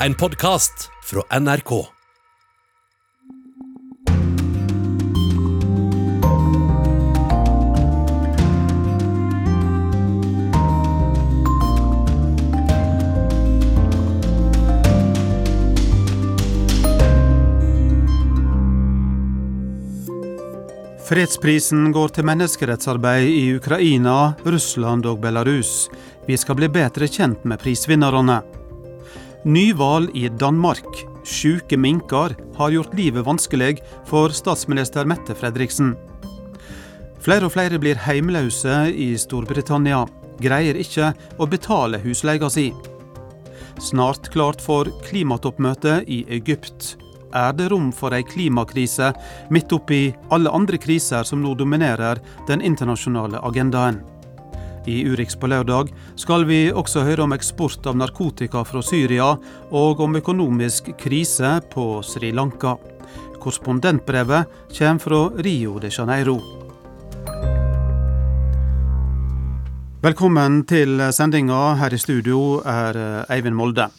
en podkast fra NRK. Fredsprisen går til menneskerettsarbeid i Ukraina, Russland og Belarus. Vi skal bli bedre kjent med prisvinnerne. Nyvalg i Danmark. Sjuke minker har gjort livet vanskelig for statsminister Mette Fredriksen. Flere og flere blir heimløse i Storbritannia. Greier ikke å betale husleia si. Snart klart for klimatoppmøte i Egypt. Er det rom for ei klimakrise midt oppi alle andre kriser som nå dominerer den internasjonale agendaen? I Urix på lørdag skal vi også høre om eksport av narkotika fra Syria, og om økonomisk krise på Sri Lanka. Korrespondentbrevet kommer fra Rio de Janeiro. Velkommen til sendinga. Her i studio er Eivind Molde.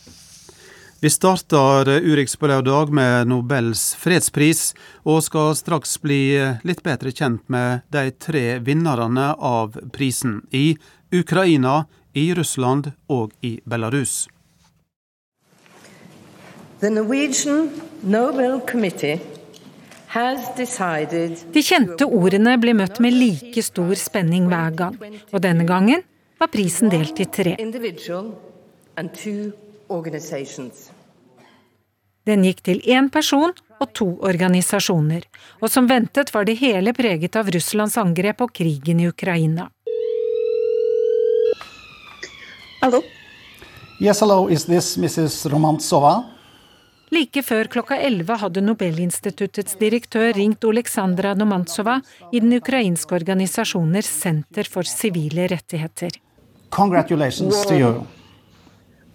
Vi starter Urix på lørdag med Nobels fredspris, og skal straks bli litt bedre kjent med de tre vinnerne av prisen i Ukraina, i Russland og i Belarus. De kjente ordene ble møtt med like stor spenning hver gang, og denne gangen var prisen delt i tre. Den gikk til én person og to organisasjoner, og som ventet var det hele preget av Russlands angrep og krigen i Ukraina. Hallo? Yes, hello, is this Mrs. Romantsova? Like før klokka 11 hadde Nobelinstituttets direktør ringt Oleksandra Nomantsova i den ukrainske organisasjoner Senter for sivile rettigheter. Congratulations to you.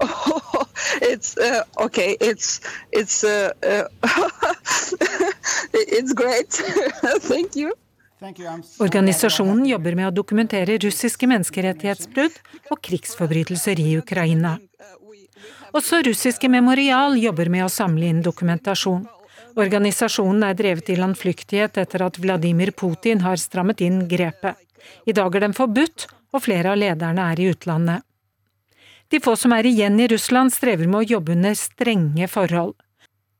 Oh, it's uh, okay. It's it's uh, uh, it's great. Thank you. Organisasjonen jobber med å dokumentere russiske menneskerettighetsbrudd og krigsforbrytelser i Ukraina. Også russiske Memorial jobber med å samle inn dokumentasjon. Organisasjonen er drevet i landflyktighet etter at Vladimir Putin har strammet inn grepet. I dag er den forbudt, og flere av lederne er i utlandet. De få som er igjen i Russland, strever med å jobbe under strenge forhold.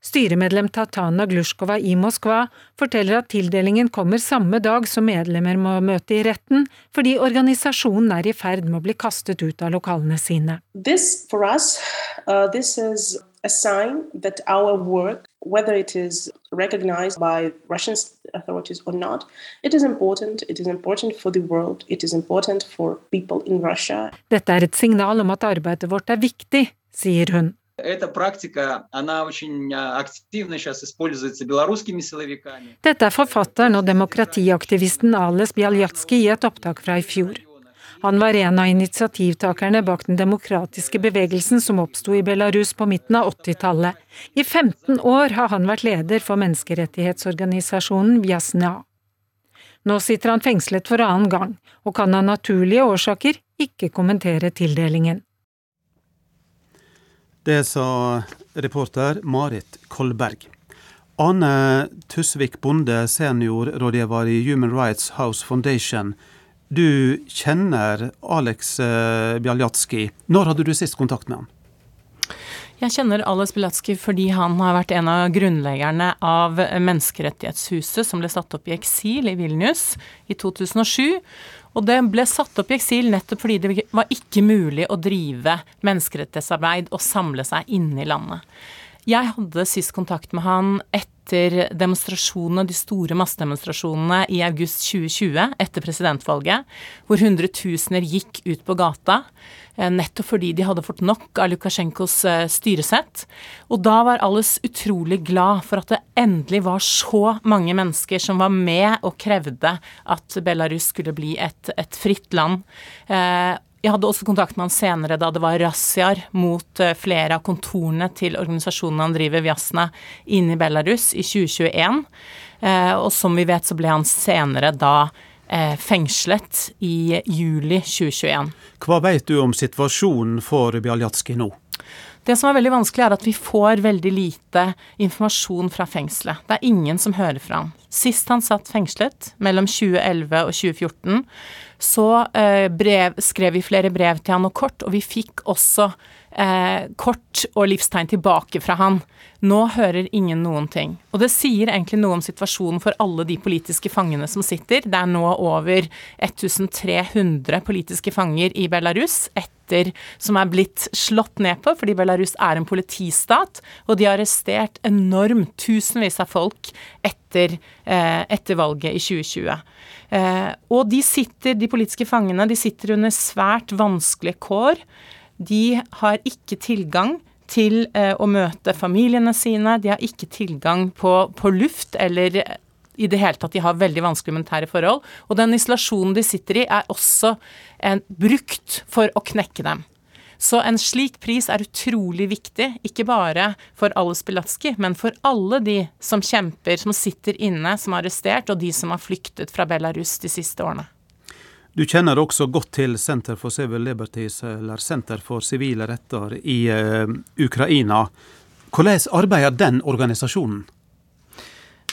Styremedlem Tatana Glusjkova i Moskva forteller at tildelingen kommer samme dag som medlemmer må møte i retten, fordi organisasjonen er i ferd med å bli kastet ut av lokalene sine. This, for us, uh, a sign that our work, whether it is recognized by Russian authorities or not, it is important. It is important for the world. It is important for people in Russia. Dette er et signal om at arbeidet vårt er viktig, sier hun. Эта практика, она очень активно сейчас используется белорусскими силовиками. Dette er forfatteren og demokratiaktivisten Ales Bjaljatski i et opptak fra i fjor. Han var en av initiativtakerne bak den demokratiske bevegelsen som oppsto i Belarus på midten av 80-tallet. I 15 år har han vært leder for menneskerettighetsorganisasjonen Vjasna. Nå sitter han fengslet for annen gang, og kan av naturlige årsaker ikke kommentere tildelingen. Det sa reporter Marit Kolberg. Ane Tusvik Bonde, seniorrådgiver i Human Rights House Foundation. Du kjenner Alex Bjaljatski. Når hadde du sist kontakt med han? Jeg kjenner Alex Bilatski fordi han har vært en av grunnleggerne av Menneskerettighetshuset, som ble satt opp i eksil i Vilnius i 2007. Og det ble satt opp i eksil nettopp fordi det var ikke mulig å drive menneskerettighetsarbeid og samle seg inne i landet. Jeg hadde sist kontakt med han etter demonstrasjonene, de store massedemonstrasjonene i august 2020, etter presidentvalget, hvor hundretusener gikk ut på gata nettopp fordi de hadde fått nok av Lukasjenkos styresett. Og da var alles utrolig glad for at det endelig var så mange mennesker som var med og krevde at Belarus skulle bli et, et fritt land. Jeg hadde også kontakt med han senere da det var razziaer mot flere av kontorene til organisasjonen han driver, Vjasna, inne i Belarus i 2021. Og som vi vet så ble han senere da fengslet i juli 2021. Hva vet du om situasjonen for Bjaljatski nå? Det som er veldig vanskelig, er at vi får veldig lite informasjon fra fengselet. Det er ingen som hører fra ham. Sist han satt fengslet, mellom 2011 og 2014, så eh, brev, skrev vi flere brev til han og kort, og vi fikk også eh, kort og livstegn tilbake fra han. Nå hører ingen noen ting. Og det sier egentlig noe om situasjonen for alle de politiske fangene som sitter. Det er nå over 1300 politiske fanger i Belarus etter som er blitt slått ned på, fordi Belarus er en politistat, og de har arrestert enormt tusenvis av folk etter, eh, etter valget i 2020. Eh, og de sitter, de politiske fangene, de sitter under svært vanskelige kår. De har ikke tilgang til eh, å møte familiene sine. De har ikke tilgang på, på luft eller i det hele tatt de har veldig vanskelige humanitære forhold. Og den isolasjonen de sitter i, er også eh, brukt for å knekke dem. Så en slik pris er utrolig viktig, ikke bare for Alice Bilatski, men for alle de som kjemper, som sitter inne, som er arrestert, og de som har flyktet fra Belarus de siste årene. Du kjenner også godt til Center for Civil Liberties, eller Senter for sivile retter, i uh, Ukraina. Hvordan arbeider den organisasjonen?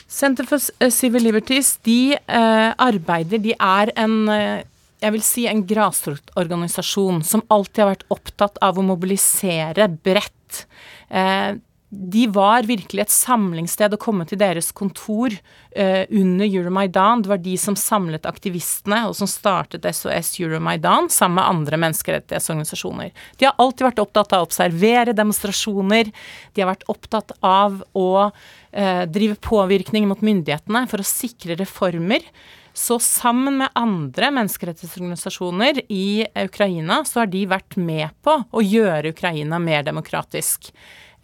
Center for eh, Civil Liberties de uh, arbeider De er en uh, jeg vil si en grasrotorganisasjon som alltid har vært opptatt av å mobilisere bredt. Eh, de var virkelig et samlingssted å komme til deres kontor eh, under Euromaidan. Det var de som samlet aktivistene, og som startet SOS Euromaidan sammen med andre menneskerettighetsorganisasjoner. De har alltid vært opptatt av å observere demonstrasjoner. De har vært opptatt av å eh, drive påvirkning mot myndighetene for å sikre reformer. Så sammen med andre menneskerettighetsorganisasjoner i Ukraina, så har de vært med på å gjøre Ukraina mer demokratisk.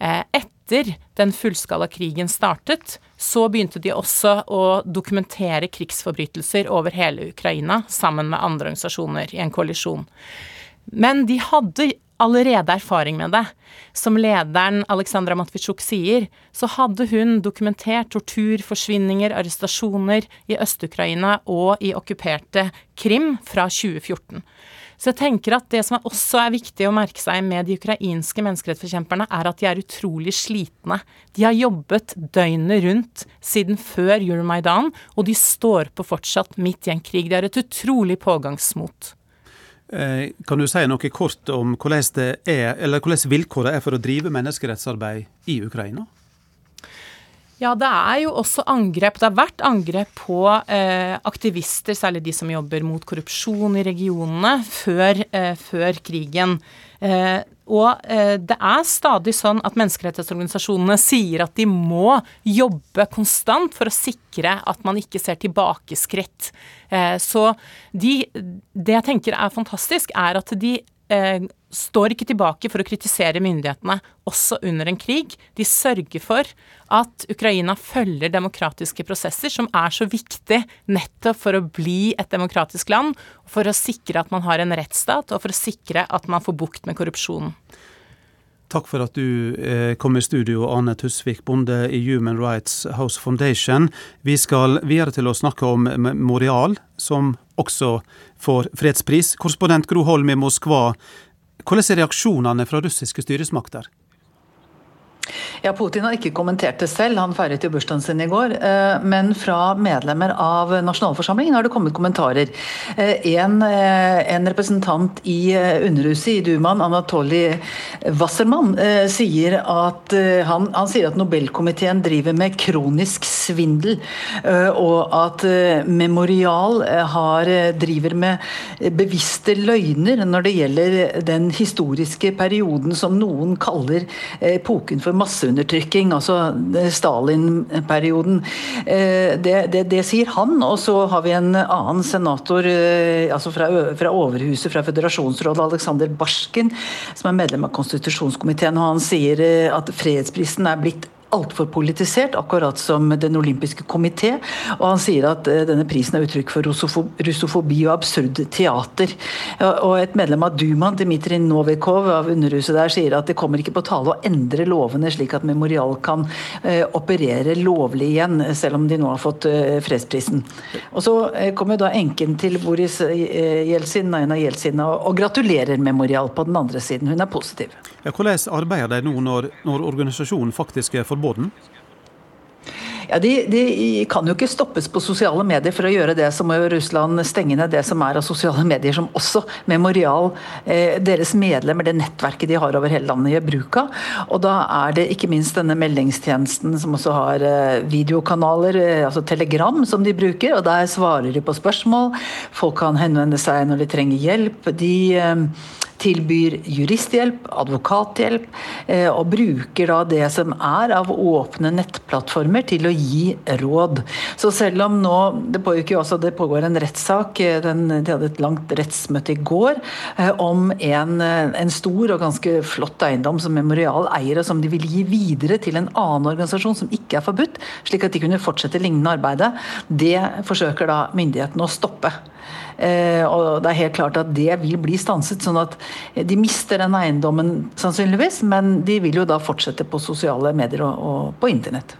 Eh, etter den fullskala krigen startet, så begynte de også å dokumentere krigsforbrytelser over hele Ukraina sammen med andre organisasjoner i en koalisjon. Men de hadde allerede erfaring med det. Som lederen Aleksandra Matvitsjuk sier, så hadde hun dokumentert tortur, forsvinninger, arrestasjoner i Øst-Ukraina og i okkuperte Krim fra 2014. Så jeg tenker at det som også er viktig å merke seg med de ukrainske menneskerettsforkjemperne, er at de er utrolig slitne. De har jobbet døgnet rundt siden før Euromaidan, og de står på fortsatt midt i en krig. De har et utrolig pågangsmot. Eh, kan du si noe kort om hvordan, det er, hvordan vilkårene er for å drive menneskerettsarbeid i Ukraina? Ja, det er jo også angrep. Det har vært angrep på eh, aktivister, særlig de som jobber mot korrupsjon i regionene, før, eh, før krigen. Eh, og eh, det er stadig sånn at menneskerettighetsorganisasjonene sier at de må jobbe konstant for å sikre at man ikke ser tilbakeskritt. Eh, så de, det jeg tenker er fantastisk, er at de eh, står ikke tilbake for å kritisere myndighetene, også under en krig. De sørger for at Ukraina følger demokratiske prosesser, som er så viktig nettopp for å bli et demokratisk land, for å sikre at man har en rettsstat, og for å sikre at man får bukt med korrupsjonen. Takk for at du eh, kom i studio, Arne Tusvik, bonde i Human Rights House Foundation. Vi skal videre til å snakke om Morial, som også får fredspris. Korrespondent Gro Holm i Moskva, hvordan er reaksjonene fra russiske styresmakter? Ja, Putin har ikke kommentert det selv, han feiret jo bursdagen sin i går. Eh, men fra medlemmer av nasjonalforsamlingen har det kommet kommentarer. Eh, en, eh, en representant i Underhuset i Dumaen, Anatolij Wassermann, sier at han, han sier at Nobelkomiteen driver med kronisk svindel, og at Memorial har, driver med bevisste løgner når det gjelder den historiske perioden som noen kaller epoken for masseundertrykking, altså Stalin-perioden. Eh, det, det, det, sier han. Og så har vi en annen senator eh, altså fra, fra Overhuset, fra Føderasjonsrådet, Aleksander Barsken, som er medlem av konstitusjonskomiteen. og Han sier eh, at fredsprisen er blitt altfor politisert, akkurat som Den olympiske komité. Og han sier at eh, denne prisen er uttrykk for russofobi og absurd teater. Og et medlem av Dumaen, Dmitrij Novikov av Underhuset der, sier at det kommer ikke på tale å endre lovene slik at Memorial kan uh, operere lovlig igjen, selv om de nå har fått uh, fredsprisen. Og så kommer da enken til Boris Jeltsin, Naina Jeltsin, og gratulerer Memorial på den andre siden. Hun er positiv. Hvordan arbeider de nå når, når organisasjonen faktisk er forbudt? Ja, de, de, kan jo ikke stoppes på sosiale medier for å gjøre det, så må Russland stenge ned det som er av sosiale medier, som også Memorial, eh, deres medlemmer, det nettverket de har over hele landet, gjør bruk av. Og da er det ikke minst denne meldingstjenesten som også har eh, videokanaler, eh, altså Telegram, som de bruker. Og der svarer de på spørsmål. Folk kan henvende seg når de trenger hjelp. De eh, tilbyr juristhjelp, advokathjelp, eh, og bruker da det som er av åpne nettplattformer til å gi råd. Så selv om nå Det pågår, også, det pågår en rettssak, eh, de hadde et langt rettsmøte i går, eh, om en, en stor og ganske flott eiendom som Memorial eier, og som de vil gi videre til en annen organisasjon som ikke er forbudt, slik at de kunne fortsette lignende arbeidet. Det forsøker da myndighetene å stoppe. Eh, og det er helt klart at det vil bli stanset. sånn at de mister den eiendommen sannsynligvis, men de vil jo da fortsette på sosiale medier og, på internett.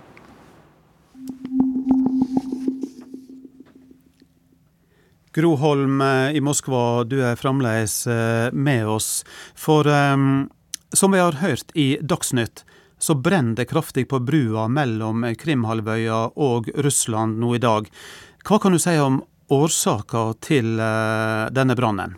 Gro Holm eh, i Moskva, du er fremdeles eh, med oss. For um, som vi har hørt i Dagsnytt, så brenner det kraftig på brua mellom Krimhalvøya og Russland nå i dag. Hva kan du si om årsaker til eh, denne brannen?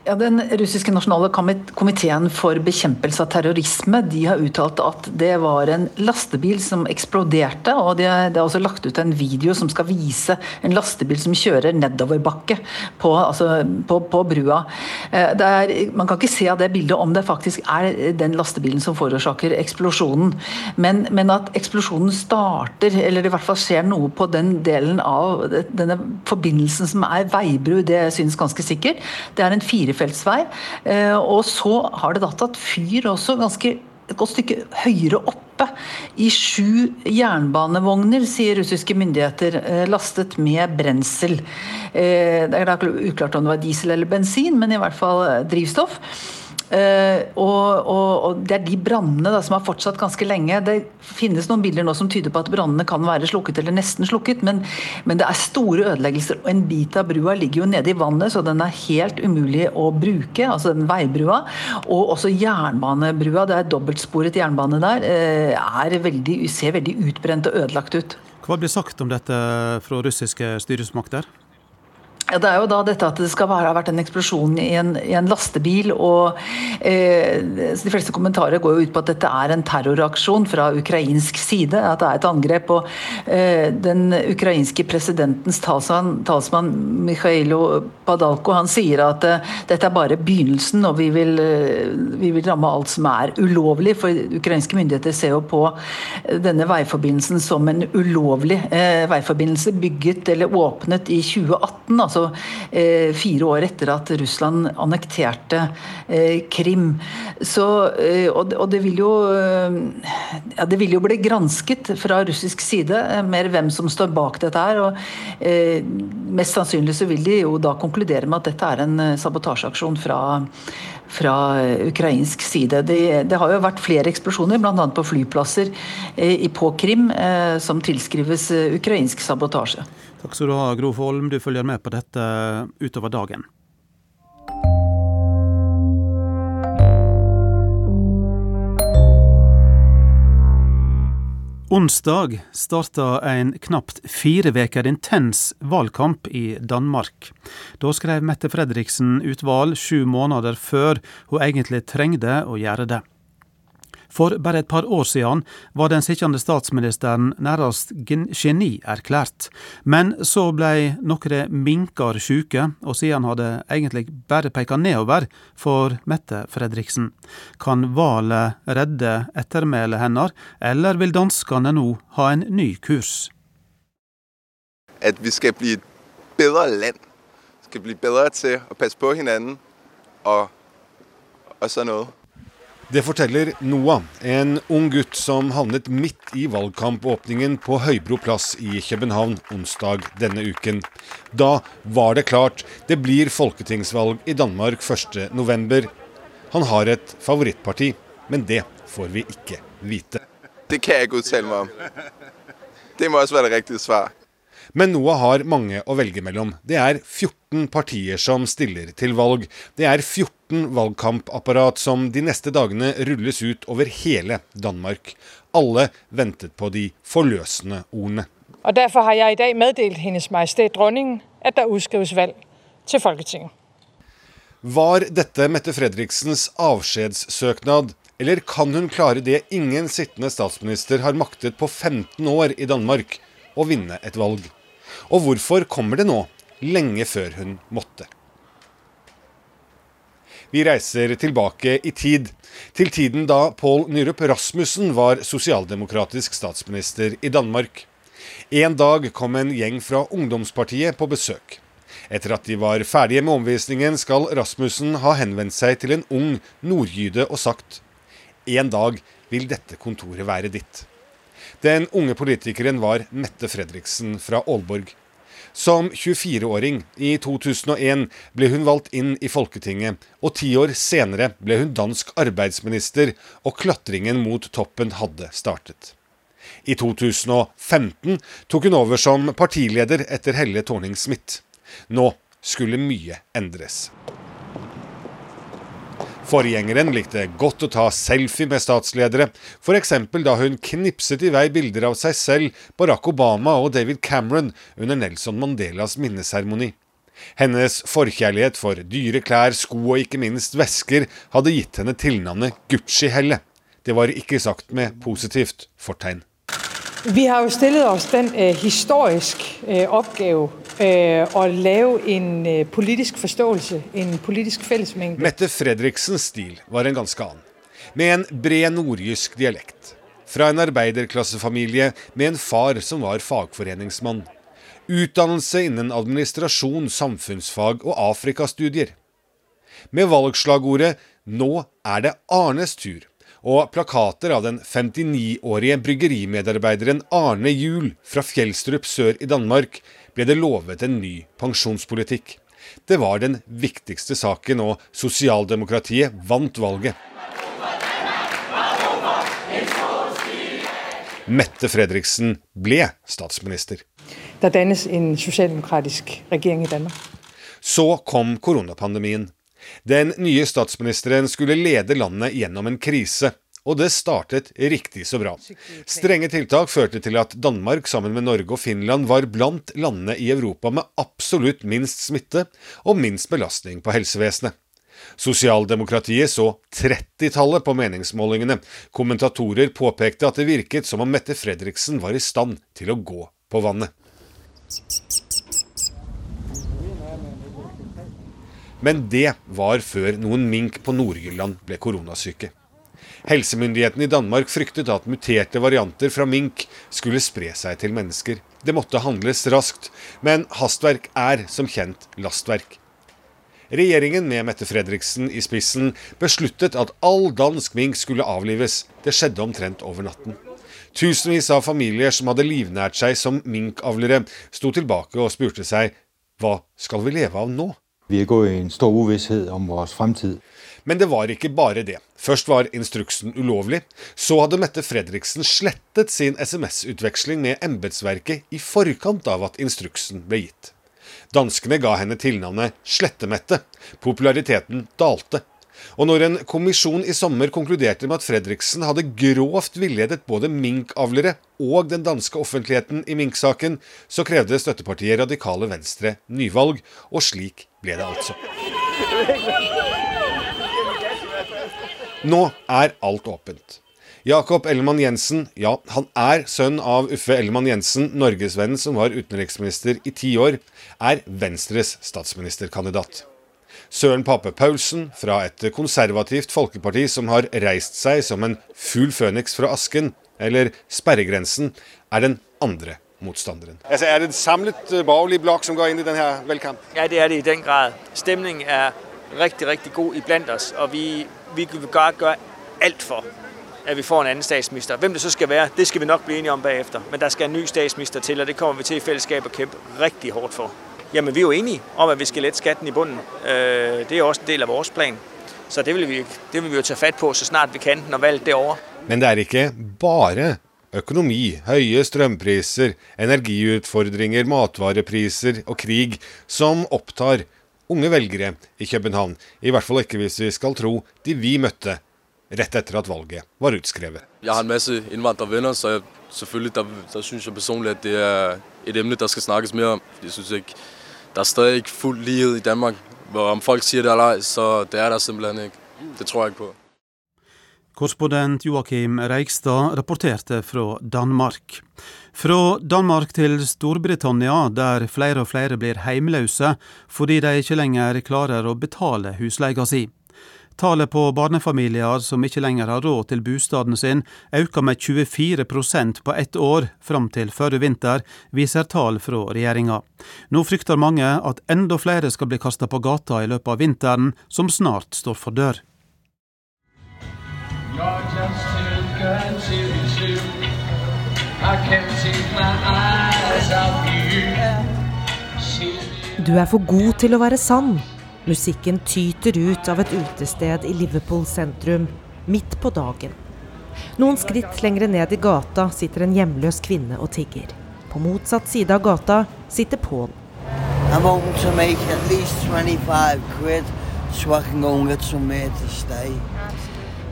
Ja, Den russiske nasjonale komiteen for bekjempelse av terrorisme de har uttalt at det var en lastebil som eksploderte. og Det er også lagt ut en video som skal vise en lastebil som kjører nedoverbakke på, altså på, på brua. Eh, er, man kan ikke se av det bildet om det faktisk er den lastebilen som forårsaker eksplosjonen. Men, men at eksplosjonen starter, eller i hvert fall skjer noe på den delen av denne forbindelsen som er veibru, det synes ganske sikkert. Det er en fire firefeltsvei. Eh, og så har det da tatt fyr også ganske et godt stykke høyere oppe. I sju jernbanevogner, sier russiske myndigheter, eh, lastet med brensel. Eh, det er uklart om det var diesel eller bensin, men i hvert fall drivstoff. Uh, og, og, og, Det er de brannene som har fortsatt ganske lenge. Det finnes noen bilder nå som tyder på at brannene kan være slukket eller nesten slukket, men, men, det er store ødeleggelser. og En bit av brua ligger jo nede i vannet, så den er helt umulig å bruke. altså den veibrua. Og også jernbanebrua, det er dobbeltsporet jernbane der, uh, er veldig, ser veldig utbrent og ødelagt ut. Hva blir sagt om dette fra russiske styresmakter? Ja, det er jo da dette at det skal være, ha vært en eksplosjon i en, i en lastebil. og eh, De fleste kommentarer går jo ut på at dette er en terroraksjon fra ukrainsk side. At det er et angrep. og eh, Den ukrainske presidentens talsmann, talsmann Mikhailo Padalko han sier at eh, dette er bare begynnelsen, og vi vil, eh, vi vil, ramme alt som er ulovlig. For ukrainske myndigheter ser jo på denne veiforbindelsen som en ulovlig eh, veiforbindelse bygget eller åpnet i 2018. altså altså eh, fire år etter at Russland annekterte eh, Krim. Så, eh, og, det vil jo ja, det vil jo bli gransket fra russisk side mer hvem som står bak dette her. og Mest sannsynlig så vil de jo da konkludere med at dette er en sabotasjeaksjon fra fra ukrainsk side. Det, det, har jo vært flere eksplosjoner, bl.a. på flyplasser eh, på Krim, eh, som tilskrives ukrainsk sabotasje. Takk skal du ha, Gro Holm. Du følger med på dette utover dagen. Onsdag starta en knapt fire veker intens valgkamp i Danmark. Da skrev Mette Fredriksen ut valg sju måneder før hun egentlig trengte å gjøre det. For bare et par år siden var den sittende statsministeren nærmest genierklært. Men så blei noen minkar sjuke, og siden hadde egentlig bare peka nedover for Mette Fredriksen. Kan valget redde ettermælet hennes, eller vil danskene nå ha en ny kurs? At vi skal bli et bedre land. Skal bli bedre til å passe på hverandre og, og sånn noe. Det forteller Noah, en ung gutt som havnet midt i valgkampåpningen på Høybro plass i København onsdag denne uken. Da var det klart, det blir folketingsvalg i Danmark 1.11. Han har et favorittparti, men det får vi ikke vite. Det kan jeg ikke uttale meg om. Det må også være det riktige svar. Men Noah har mange å velge mellom. Det er 14 partier som stiller til valg. Det er 14 valgkampapparat som de neste dagene rulles ut over hele Danmark. Alle ventet på de forløsende ordene. Og Derfor har jeg i dag meddelt Hennes Majestet Dronningen at det utskrives valg til Folketinget. Var dette Mette Fredriksens avskjedssøknad, eller kan hun klare det ingen sittende statsminister har maktet på 15 år i Danmark, å vinne et valg? Og hvorfor kommer det nå, lenge før hun måtte? Vi reiser tilbake i tid, til tiden da Pål Nyrup Rasmussen var sosialdemokratisk statsminister i Danmark. En dag kom en gjeng fra ungdomspartiet på besøk. Etter at de var ferdige med omvisningen, skal Rasmussen ha henvendt seg til en ung nordjyde og sagt En dag vil dette kontoret være ditt. Den unge politikeren var Mette Fredriksen fra Aalborg. Som 24-åring i 2001 ble hun valgt inn i Folketinget, og ti år senere ble hun dansk arbeidsminister, og klatringen mot toppen hadde startet. I 2015 tok hun over som partileder etter Helle Thorning-Smith. Nå skulle mye endres. Forgjengeren likte godt å ta selfie med statsledere, f.eks. da hun knipset i vei bilder av seg selv, Barack Obama og David Cameron under Nelson Mandelas minneseremoni. Hennes forkjærlighet for dyre klær, sko og ikke minst vesker hadde gitt henne tilnavnet Gucci-Helle. Det var ikke sagt med positivt fortegn. Vi har jo stillet oss den eh, historisk eh, oppgave uh, å lave en uh, politisk forståelse, en politisk fellesmengde. Mette Fredriksens stil var en ganske annen, med en bred nordjysk dialekt. Fra en arbeiderklassefamilie med en far som var fagforeningsmann. Utdannelse innen administrasjon, samfunnsfag og Afrikastudier. Med valgslagordet 'Nå er det Arnes tur' og plakater av den 59-årige bryggerimedarbeideren Arne Juel fra Fjellstrup sør i Danmark ble det lovet en ny pensjonspolitikk. Det var den viktigste saken, og sosialdemokratiet vant valget. Mette Fredriksen ble statsminister. Det dannes en sosialdemokratisk regjering i Danmark. Så kom koronapandemien. Den nye statsministeren skulle lede landet gjennom en krise, og det startet riktig så bra. Strenge tiltak førte til at Danmark sammen med Norge og Finland var blant landene i Europa med absolutt minst smitte og minst belastning på helsevesenet. Sosialdemokratiet så 30-tallet på meningsmålingene. Kommentatorer påpekte at det virket som om Mette Fredriksen var i stand til å gå på vannet. Men det var før noen mink på Nord-Jylland ble koronasyke. Helsemyndighetene i Danmark fryktet at muterte varianter fra mink skulle spre seg til mennesker. Det måtte handles raskt, men hastverk er som kjent lastverk. Regjeringen med Mette Fredriksen i spissen besluttet at all dansk mink skulle avlives. Det skjedde omtrent over natten. Tusenvis av familier som hadde livnært seg som minkavlere, sto tilbake og spurte seg hva skal vi leve av nå? Vi er gått i en stor uvisshet om vår fremtid. Men det var ikke bare det. Først var instruksen ulovlig. Så hadde Mette Fredriksen slettet sin SMS-utveksling med embetsverket i forkant av at instruksen ble gitt. Danskene ga henne tilnavnet Slettemette. Populariteten dalte. Og når en kommisjon i sommer konkluderte med at Fredriksen hadde grovt villedet både minkavlere og den danske offentligheten i minksaken, så krevde støttepartiet Radikale Venstre nyvalg, og slik ble det altså. Nå er alt åpent. Jakob Ellemann Jensen, ja, han er sønn av Uffe Ellemann Jensen, norgesvenn som var utenriksminister i ti år, er Venstres statsministerkandidat. Søren Pape Paulsen, fra et konservativt folkeparti som har reist seg som en fugl føniks fra asken, eller sperregrensen, er den andre motstanderen. Altså, Er det en samlet uh, borgerlig blokk som går inn i denne valgkampen? Ja, det er det i den grad. Stemningen er riktig, riktig god iblant oss. Og vi, vi vil bare gøre alt for at vi får en annen statsminister. Hvem det så skal være, det skal vi nok bli enige om bagefter. Men der skal en ny statsminister til, og det kommer vi til i fællesskab å kjempe riktig hårdt for. Jamen, vi er jo enige om at vi skal lette skatten i bunden. Øh, det er også en del av vår plan. Så det vil, vi, det vil vi jo ta fatt på så snart vi kan når valget er over. Men det er ikke bare økonomi, høye strømpriser, energiutfordringer, matvarepriser og krig som opptar unge velgere i København. I hvert fall ikke hvis vi skal tro de vi møtte rett etter at valget var utskrevet. Jeg har en masse innvandrervenner, så jeg, selvfølgelig der, der syns jeg personlig at det er et emne der skal snakkes mer om. Jeg synes ikke, Det er stadig ikke full likhet i Danmark. Om folk sier det eller ei, så det er det simpelthen ikke. Det tror jeg ikke på. Korrespondent Joakim Reigstad rapporterte fra Danmark. Fra Danmark til Storbritannia, der flere og flere blir heimløse fordi de ikke lenger klarer å betale husleia si. Tallet på barnefamilier som ikke lenger har råd til bostaden sin, øker med 24% på ett år fram til forrige vinter, viser tall fra regjeringa. Nå frykter mange at enda flere skal bli kasta på gata i løpet av vinteren, som snart står for dør. Du er for god til å være sann. Musikken tyter ut av et utested i Liverpool sentrum, midt på dagen. Noen skritt lengre ned i gata sitter en hjemløs kvinne og tigger. På motsatt side av gata sitter Paul.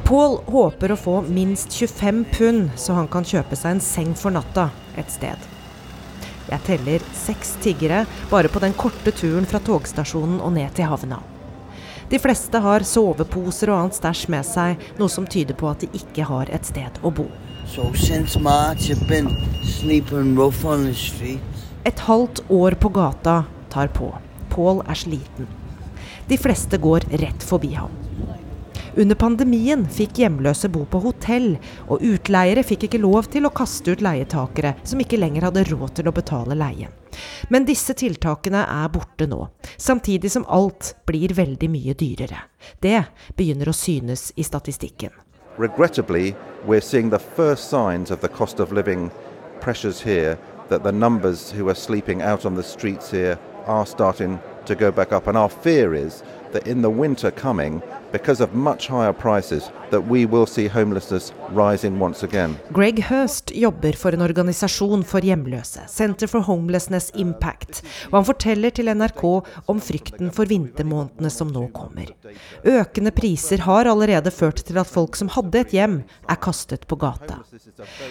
Paul håper å få minst 25 pund, så han kan kjøpe seg en seng for natta et sted. Jeg teller seks tiggere bare på den korte turen fra togstasjonen og ned til havna. De fleste har soveposer og annet stæsj med seg, noe som tyder på at de ikke har et sted å bo. Et halvt år på gata tar på. Paul er sliten. De fleste går rett forbi ham. Under pandemien fikk hjemløse bo på hotell, og utleiere fikk ikke lov til å kaste ut leietakere som ikke lenger hadde råd til å betale leien. Men disse tiltakene er borte nå, samtidig som alt blir veldig mye dyrere. Det begynner å synes i statistikken. Regrettably, we're seeing the first signs of the cost of living pressures here, that the numbers who are sleeping out on the streets here are starting to go back up. And our fear is that in the winter coming, because of much higher prices, that we will see homelessness rising once again. Greg Hurst jobber for en organisasjon for hjemløse, Center for Homelessness Impact, og han forteller til NRK om frykten for vintermånedene som nå kommer. Økende priser har allerede ført til at folk som hadde et hjem, er kastet på gata.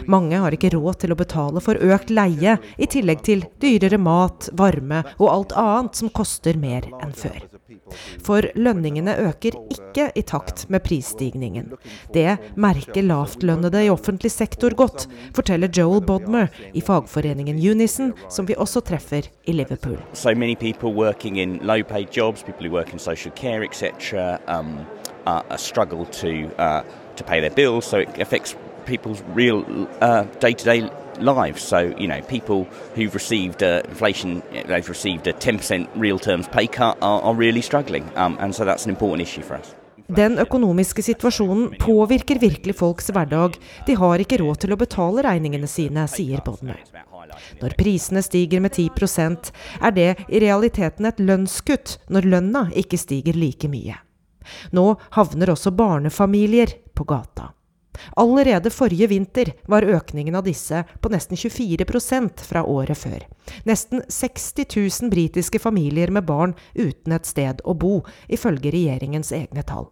Mange har ikke råd til å betale for økt leie, i tillegg til dyrere mat, varme og alt annet som koster mer enn før. For lønningene øker ikke i takt med prisstigningen. Det merker lavtlønnede i offentlig sektor godt, forteller Joel Bodmer i fagforeningen Unison, som vi også treffer i Liverpool. So many people working in low paid jobs, people who work in social care, etc., um, uh, struggle to, uh, to pay their bills, so it affects people's real uh, day-to-day lives. So, you know, people who've received uh, inflation, they've received a 10% real terms pay cut are, are really struggling. Um, and so that's an important issue for us. Den økonomiske situasjonen påvirker virkelig folks hverdag. De har ikke råd til å betale regningene sine, sier Bodner. Når prisene stiger med 10% er det i realiteten et lønnskutt når lønna ikke stiger like mye. Nå havner også barnefamilier på gata. Allerede forrige vinter var økningen av disse på nesten 24% fra året før. Nesten 60 000 britiske familier med barn uten et sted å bo, ifølge regjeringens egne tall.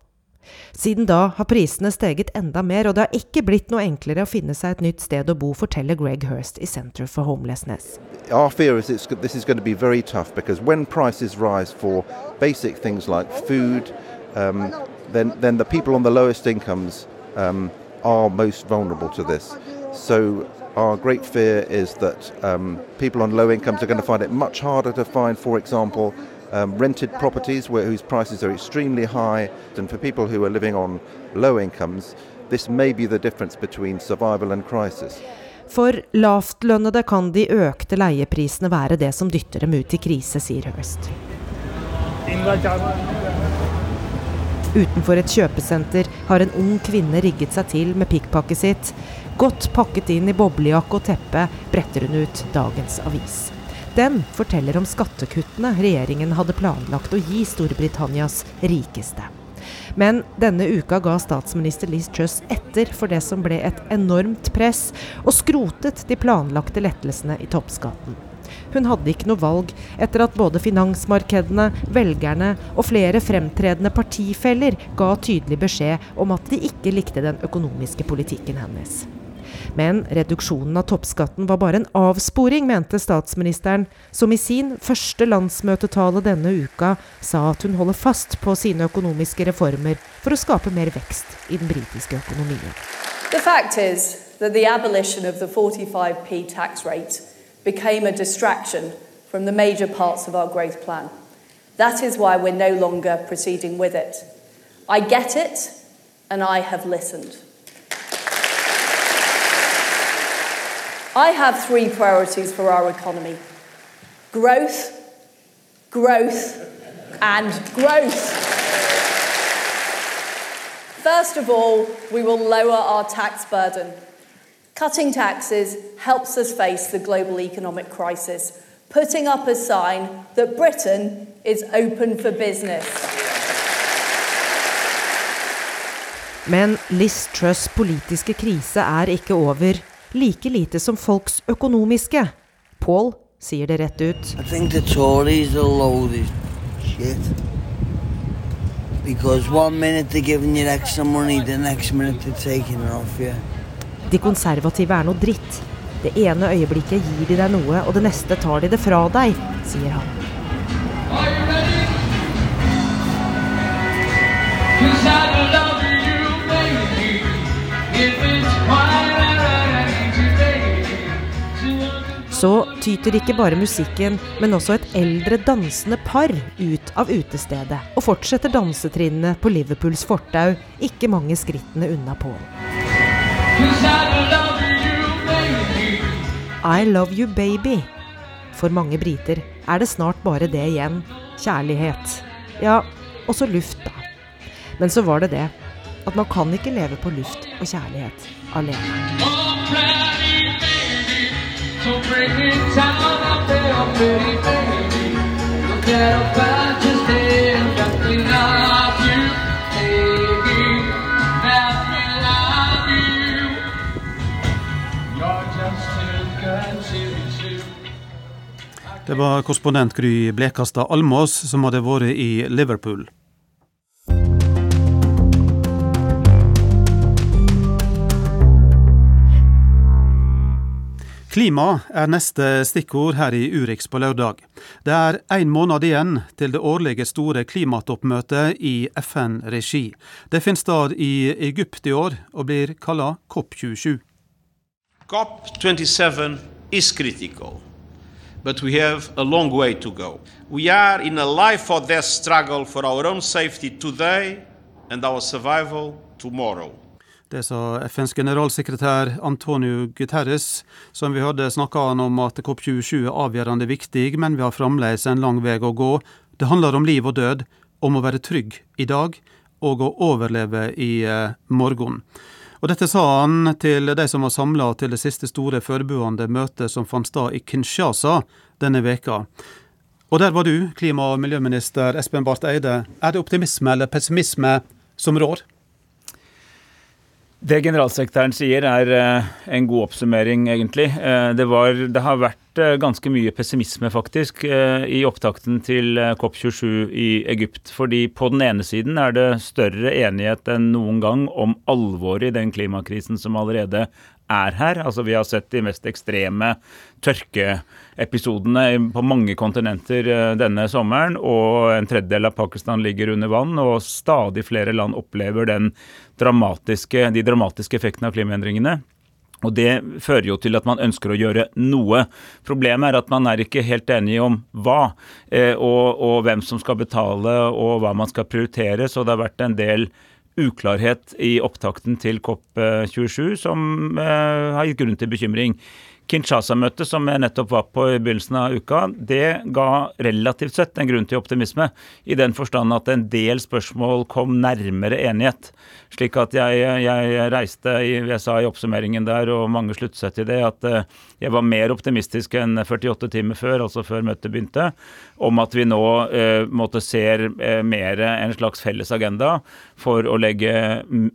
Siden da har prisene steget enda mer, og det har ikke blitt noe enklere å finne seg et nytt sted å bo, forteller Greg Hurst i Center for Homelessness. Our fear is it's, this is going to be very tough because when prices rise for basic things like food, um, then, then the people on the lowest incomes um, are most vulnerable to this. So our great fear is that um, people on low incomes are going to find it much harder to find, for example, um, rented properties where, whose prices are extremely high. And for people who are living on low incomes, this may be the difference between survival and crisis. For lavtlønnede kan de økte leieprisene være det som dytter dem ut i krise, sier Hurst. Utenfor et kjøpesenter har en ung kvinne rigget seg til med pikkpakket sitt. Godt pakket inn i boblejakke og teppe bretter hun ut dagens avis. Den forteller om skattekuttene regjeringen hadde planlagt å gi Storbritannias rikeste. Men denne uka ga statsminister Liz Truss etter for det som ble et enormt press, og skrotet de planlagte lettelsene i toppskatten. Hun hadde ikke noe valg etter at både finansmarkedene, velgerne og flere fremtredende partifeller ga tydelig beskjed om at de ikke likte den økonomiske politikken hennes. Men reduksjonen av toppskatten var bare en avsporing, mente statsministeren, som i sin første landsmøtetale denne uka sa at hun holder fast på sine økonomiske reformer for å skape mer vekst i den britiske økonomien. The fact is that the abolition of the 45p tax rate became a distraction from the major parts of our growth plan. That is why we're no longer proceeding with it. I get it, and I have listened. I have three priorities for our economy growth, growth, and growth. First of all, we will lower our tax burden. Cutting taxes helps us face the global economic crisis, putting up a sign that Britain is open for business. Men Liz Truss' politiske krise er ikke over, like lite som folks økonomiske. Paul sier det rett ut. I think the Tories are loaded shit. Because one minute they're giving you extra money, the next minute they're taking it off you. De konservative er noe dritt. Det ene øyeblikket gir de deg noe, og det neste tar de det fra deg, sier han. Så tyter ikke bare musikken, men også et eldre dansende par ut av utestedet, og fortsetter dansetrinnene på Liverpools fortau, ikke mange skrittene unna Paul. I love you baby. For mange briter er det snart bare det igjen. Kjærlighet. Ja, også luft, da. Men så var det det at man kan ikke leve på luft og kjærlighet alene. Det var korrespondent Gry Blekastad Almås som hadde vært i Liverpool. Klima er neste stikkord her i Urix på lørdag. Det er én måned igjen til det årlige store klimatoppmøtet i FN-regi. Det finner sted i Egypt i år, og blir kalla COP27. COP27 is critical, but we have a long way to go. We are in a life or death struggle for our own safety today and our survival tomorrow. Det sa FNs generalsekretær Antonio Guterres. Som vi hørte, snakka om at COP27 er avgjørende viktig, men vi har fremdeles en lang vei å gå. Det handler om liv og død, om å være trygg i dag og å overleve i eh, morgen. Og Dette sa han til de som var samla til det siste store forberedende møtet som fant sted i Kinshasa denne veka. Og der var du, klima- og miljøminister Espen Barth Eide. Er det optimisme eller pessimisme som rår? Det generalsekretæren sier er eh, en god oppsummering, egentlig. Eh, det, var, det har vært eh, ganske mye pessimisme, faktisk, i opptakten til COP27 i Egypt. Fordi på den ene siden er det større enighet enn noen gang om alvoret i den klimakrisen som allerede er her. Altså Vi har sett de mest ekstreme tørkeepisodene på mange kontinenter denne sommeren. Og en tredjedel av Pakistan ligger under vann, og stadig flere land opplever dramatiske, de dramatiske effektene av klimaendringene. Og Det fører jo til at man ønsker å gjøre noe. Problemet er at man er ikke helt enige om hva, og, og hvem som skal betale og hva man skal prioritere. Så det har vært en del uklarhet i opptakten til COP27 som eh, har gitt grunn til bekymring. Kinshasa-møtet som jeg nettopp var på i begynnelsen av uka, det ga relativt sett en grunn til optimisme. I den forstand at en del spørsmål kom nærmere enighet. Slik at jeg, jeg reiste i, jeg sa i oppsummeringen der, og mange sluttet seg til det, at eh, jeg var mer optimistisk enn 48 timer før, altså før møtet begynte, om at vi nå eh, måtte ser eh, mer en slags felles agenda for å legge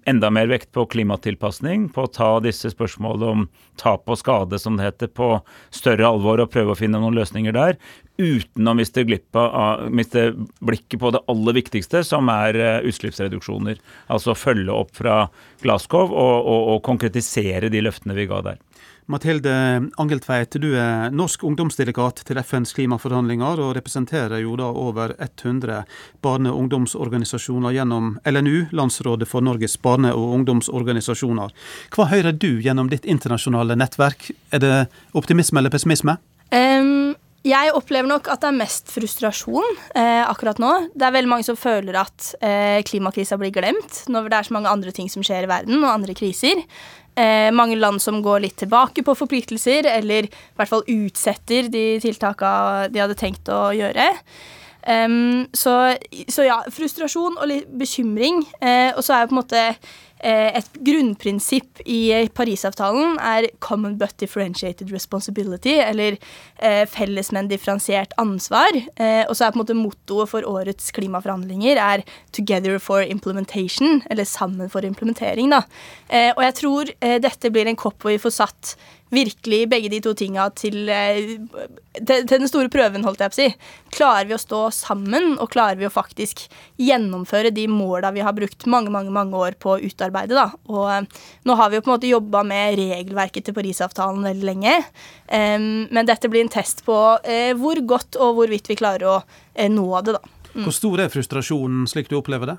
enda mer vekt på klimatilpasning, på å ta disse spørsmålene om tap og skade, som det heter, på større alvor og prøve å finne noen løsninger der. Uten å miste, av, miste blikket på det aller viktigste, som er eh, utslippsreduksjoner. Altså følge opp fra Glasgow og, og, og konkretisere de løftene vi ga der. Mathilde Angeltveit, du er norsk ungdomsdelegat til FNs klimaforhandlinger, og representerer jo da over 100 barne- og ungdomsorganisasjoner gjennom LNU, Landsrådet for Norges barne- og ungdomsorganisasjoner. Hva hører du gjennom ditt internasjonale nettverk? Er det optimisme eller pessimisme? Um jeg opplever nok at det er mest frustrasjon eh, akkurat nå. Det er veldig mange som føler at eh, klimakrisa blir glemt når det er så mange andre ting som skjer i verden, og andre kriser. Eh, mange land som går litt tilbake på forpliktelser, eller i hvert fall utsetter de tiltaka de hadde tenkt å gjøre. Um, så, så, ja, frustrasjon og litt bekymring. Uh, og så er jo på en måte uh, et grunnprinsipp i Parisavtalen er 'common but differentiated responsibility', eller uh, felles, men differensiert ansvar. Og så er på en måte mottoet for årets klimaforhandlinger er 'together for implementation', eller 'sammen for implementering'. da. Og jeg tror dette blir en kopp hvor vi får satt virkelig begge de to tinga til, eh, til, til, den store prøven, holdt jeg på å si. Klarer vi å stå sammen, og klarer vi å faktisk gjennomføre de måla vi har brukt mange mange, mange år på å utarbeide? da. Og eh, Nå har vi jo på en måte jobba med regelverket til Parisavtalen veldig lenge. Um, men dette blir en test på uh, hvor godt og hvorvidt vi klarer å uh, nå det. da. Mm. Hvor stor er frustrasjonen slik du opplever det?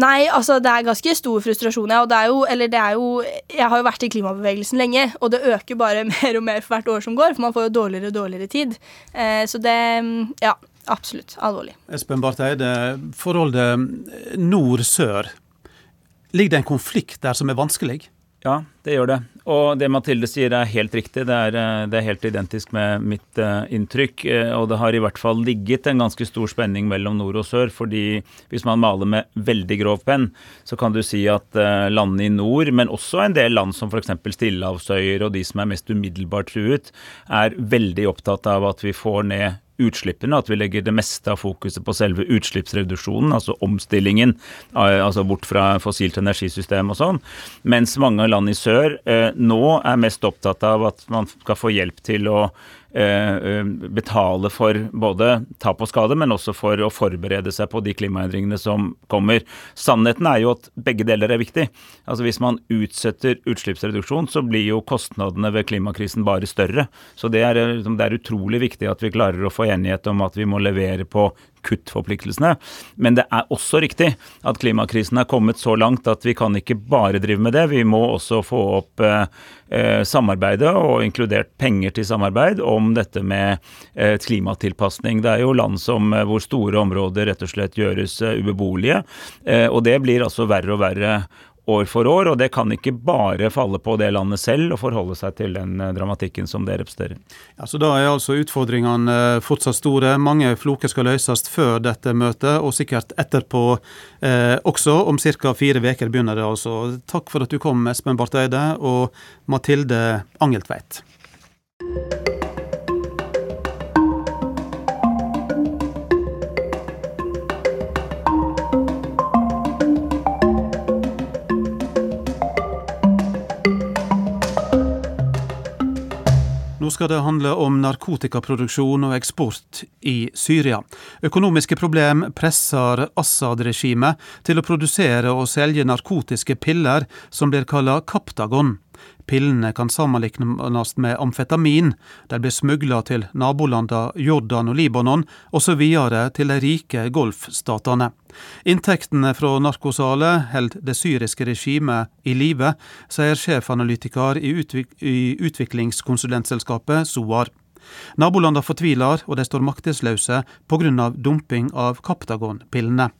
Nei, altså det er ganske stor frustrasjon. Ja, og det er jo, eller det er jo Jeg har jo vært i klimabevegelsen lenge, og det øker bare mer og mer for hvert år som går, for man får jo dårligere og dårligere tid. Eh, så det Ja, absolutt alvorlig. Espen Barth Eide, forholdet nord-sør. Ligger det en konflikt der som er vanskelig? Ja, det gjør det. Og det Mathilde sier er helt riktig. Det er, eh, det er helt identisk med mitt uh, inntrykk. Uh, og det har i hvert fall ligget en ganske stor spenning mellom nord og sør. fordi hvis man maler med veldig grov penn, så kan du si at uh, landene i nord, men også en del land som f.eks. Stillehavsøyer og de som er mest umiddelbart truet, er veldig opptatt av at vi får ned utslippene, at vi legger det meste av fokuset på selve utslippsreduksjonen, altså omstillingen, altså bort fra fossilt energisystem og sånn. Mens mange land i sør eh, nå er mest opptatt av at man skal få hjelp til å Eh, eh, betale for både tap og skade, men også for å forberede seg på de klimaendringene som kommer. Sannheten er jo at begge deler er viktig. Altså Hvis man utsetter utslippsreduksjon, så blir jo kostnadene ved klimakrisen bare større. Så det er, eh, det er utrolig viktig at vi klarer å få enighet om at vi må levere på kuttforpliktelsene. Men det er også riktig at klimakrisen er kommet så langt at vi kan ikke bare drive med det. Vi må også få opp eh, eh samarbeidet og inkludert penger til samarbeid om dette med eh, klimatilpasning. Det er jo land som, eh, hvor store områder rett og slett gjøres eh, ubeboelige. Og det blir altså verre og verre år for år, og det kan ikke bare falle på det landet selv å forholde seg til den eh, dramatikken som det representerer. Ja, så Da er altså utfordringene eh, fortsatt store. Mange floker skal løses før dette møtet, og sikkert etterpå eh, også. Om ca. fire uker begynner det altså. Takk for at du kom, Espen Barth Eide og Mathilde Angeltveit. Skal det handle om narkotikaproduksjon og eksport i Syria. Økonomiske problem presser Assad-regimet til å produsere og selge narkotiske piller som blir kalt Kaptagon. Pillene kan sammenlignes med amfetamin. De blir smugla til nabolandene Jordan og Libanon, og så videre til de rike golfstatene. Inntektene fra narkosalet holder det syriske regimet i live, sier sjefanalytiker i, utvik i utviklingskonsulentselskapet SOAR. Nabolandene fortviler, og de står maktesløse pga. dumping av Kaptagon-pillene.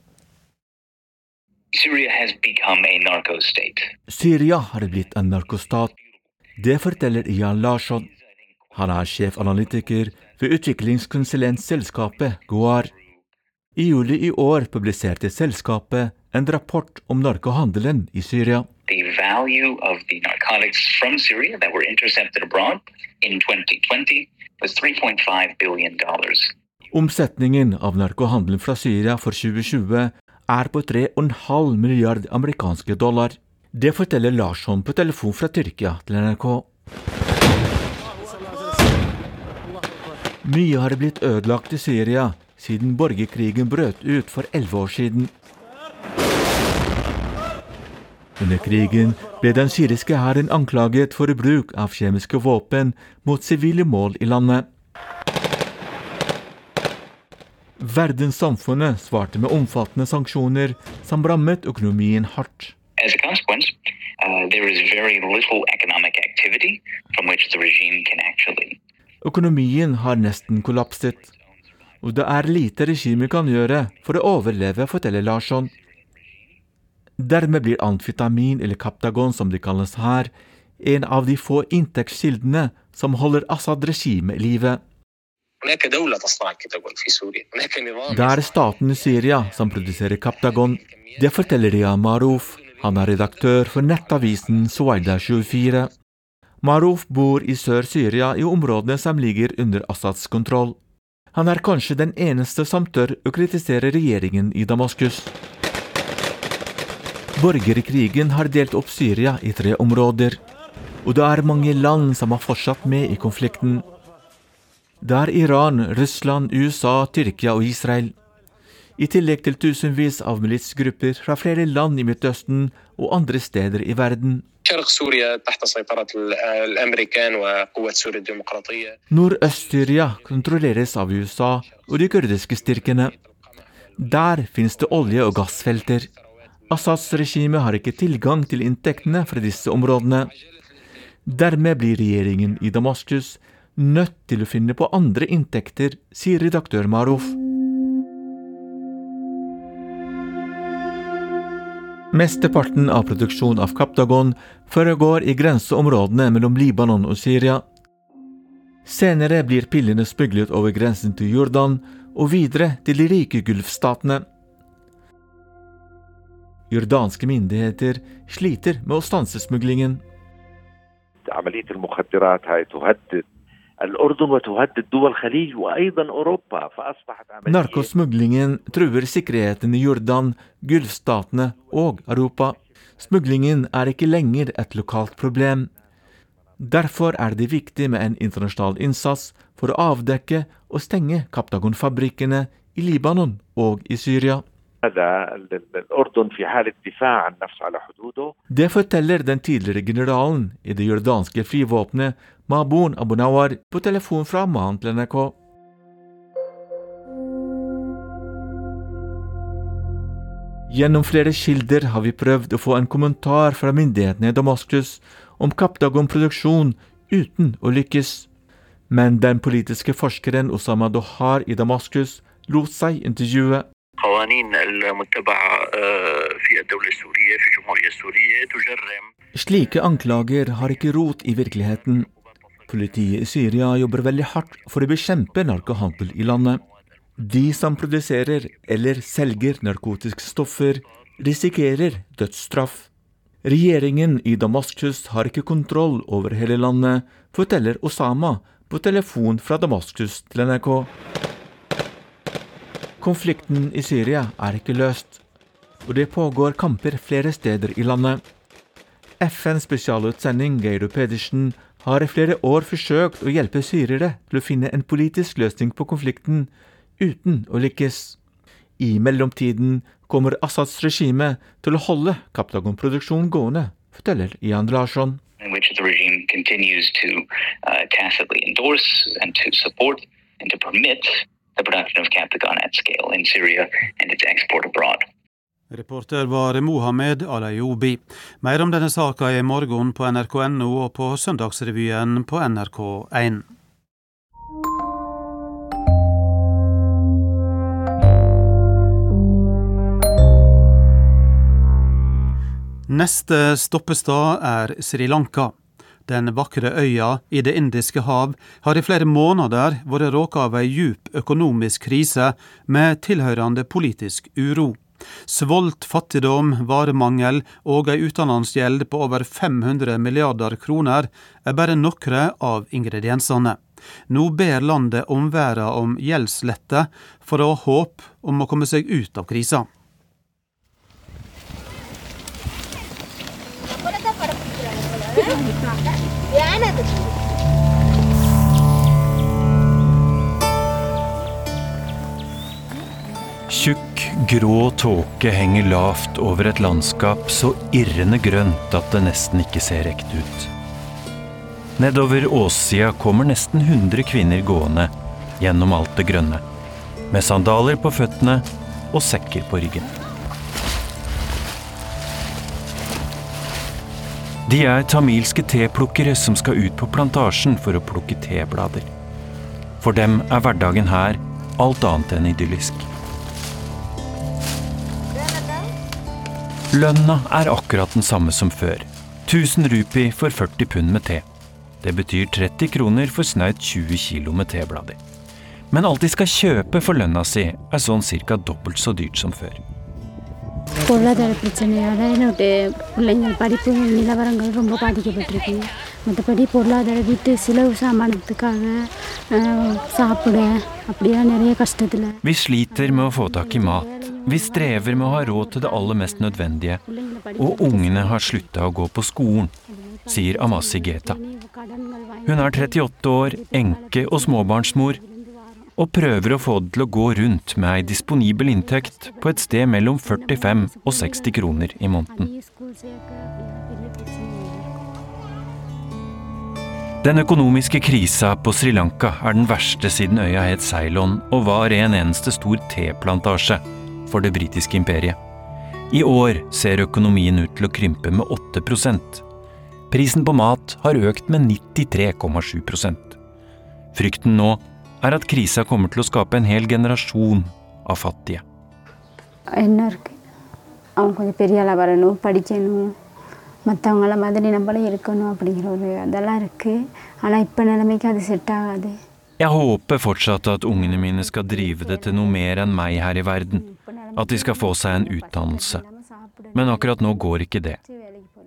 Syria har blitt en narkostat. Det forteller Jan Larsson. Han er sjefanalytiker ved utviklingskonsulentselskapet Goar. I juli i år publiserte selskapet en rapport om narkohandelen i Syria. The value of the narcotics from Syria that were intercepted abroad in 2020 was 3.5 billion dollars. Omsetningen av narkohandelen fra Syria for 2020 er på 3,5 milliard amerikanske dollar. Det forteller Larsson på telefon fra Tyrkia til NRK. Mye har blitt ødelagt i Syria siden borgerkrigen brøt ut for elleve år siden. Under krigen ble den syriske hæren anklaget for bruk av kjemiske våpen mot sivile mål i landet. Verdenssamfunnet svarte med omfattende sanksjoner som rammet økonomien hardt. As a consequence, uh, there is very little economic activity from which the regime can actually Økonomien har nesten kollapset, og det er lite regimet kan gjøre for å overleve, forteller Larsson. Dermed blir amfetamin, eller Kaptagon som det kalles her, en av de få inntektskildene som holder Assad-regimet i live. Det er staten i Syria som produserer Kaptagon. Det forteller Ria Maruf. Han er redaktør for nettavisen Suwaida24. Maruf bor i Sør-Syria, i områdene som ligger under Assads kontroll. Han er kanskje den eneste som tør å kritisere regjeringen i Damaskus. Borgerkrigen har delt opp Syria i tre områder, og det er mange land som har fortsatt med i konflikten. Det er Iran, Russland, USA, Tyrkia og Israel. I tillegg til tusenvis av militsgrupper fra flere land i Midtøsten og andre steder i verden. Nordøst-Syria kontrolleres av USA og de kurdiske styrkene. Der finnes det olje- og gassfelter. Assads regime har ikke tilgang til inntektene fra disse områdene. Dermed blir regjeringen i Damaskus nødt til å finne på andre inntekter, sier redaktør Maruf. Mesteparten av produksjonen av Kaptagon foregår i grenseområdene mellom Libanon og Syria. Senere blir pillene smuglet over grensen til Jordan og videre til de rike gulfstatene. Jordanske myndigheter sliter med å stanse smuglingen. عملية المخدرات هاي تهدد الأردن وتهدد دول الخليج وأيضا أوروبا فأصبحت عملية Narkosmuglingen truer sikkerheten i Jordan, gulfstatene og Europa. Smuglingen er ikke lenger et lokalt problem. Derfor er det viktig med en internasjonal innsats for å avdekke og stenge Kaptagon-fabrikkene i Libanon og i Syria. هذا ال- ال- الأردن في حالة دفاع عن نفسه على حدوده Det forteller den tidligere generalen i det jordanske flyvåpenet Mabun Abunawar på telefon fra mannen til NRK. Gjennom flere kilder har vi prøvd å få en kommentar fra myndighetene i Damaskus om Kapdagon produksjon, uten å lykkes. Men den politiske forskeren Osama Dohar i Damaskus lot seg intervjue. Slike anklager har ikke rot i virkeligheten. Politiet i Syria jobber veldig hardt for å bekjempe narkohandel i landet. De som produserer eller selger narkotiske stoffer, risikerer dødsstraff. Regjeringen i Damaskus har ikke kontroll over hele landet, forteller Osama på telefon fra Damaskus til NRK. Konflikten i Syria er ikke løst, og det pågår kamper flere steder i landet. FNs spesialutsending Geiro Pedersen har i flere år forsøkt å hjelpe syrere til å finne en politisk løsning på konflikten, uten å lykkes. I mellomtiden kommer Assads regime til å holde Kaptagon-produksjonen gående, forteller Ian Larsson. Reporter var Mohammed Alayoubi. Mer om denne saka i morgen på nrk.no og på Søndagsrevyen på NRK1. Neste stoppestad er Sri Lanka. Den vakre øya i Det indiske hav har i flere måneder vært råka av ei djup økonomisk krise med tilhørende politisk uro. Svolt, fattigdom, varemangel og ei utenlandsgjeld på over 500 milliarder kroner er bare noen av ingrediensene. Nå ber landet omverdenen om gjeldslette for å ha håp om å komme seg ut av krisa. Tjukk, grå tåke henger lavt over et landskap så irrende grønt at det nesten ikke ser ekte ut. Nedover åssida kommer nesten 100 kvinner gående gjennom alt det grønne, med sandaler på føttene og sekker på ryggen. De er tamilske teplukkere som skal ut på plantasjen for å plukke teblader. For dem er hverdagen her alt annet enn idyllisk. Lønna er akkurat den samme som før. 1000 rupi for 40 pund med te. Det betyr 30 kroner for snaut 20 kilo med teblader. Men alt de skal kjøpe for lønna si, er sånn cirka dobbelt så dyrt som før. பொருளாதார பிரச்சனையால் என்னுடைய பிள்ளைங்கள் படிப்பு நிலவரங்கள் ரொம்ப பாதிக்கப்பட்டிருக்கு மற்றபடி பொருளாதார வீட்டு செலவு சாமானத்துக்காக அஹ், சாப்பிட அப்படியா நிறைய கஷ்டத்தில் Vi sliter med å få tak i mat. Vi strever med å ha råd til det aller mest nødvendige. Og ungene har slutta å gå på skolen, sier Amasi Geta. Hun er 38 år, enke og småbarnsmor, og prøver å få det til å gå rundt med ei disponibel inntekt på et sted mellom 45 og 60 kroner i måneden. Den økonomiske krisa på Sri Lanka er den verste siden øya het Ceylon og var en eneste stor teplantasje for det britiske imperiet. I år ser økonomien ut til å krympe med 8 Prisen på mat har økt med 93,7 Frykten nå er at krisa kommer til å skape en hel generasjon av fattige. என்ன இருக்குது அவன் கொஞ்சம் பெரிய ஆளாக வரணும் படிக்கணும் மற்றவங்கள மாதிரி நம்மளும் இருக்கணும் அப்படிங்கிற ஒரு அதெல்லாம் இருக்குது ஆனால் இப்போ நிலைமைக்கு அது செட் ஆகாது jeg håper fortsatt at ungene mine skal drive det til noe mer enn meg her i verden. At de skal få seg en utdannelse. Men akkurat nå går ikke det.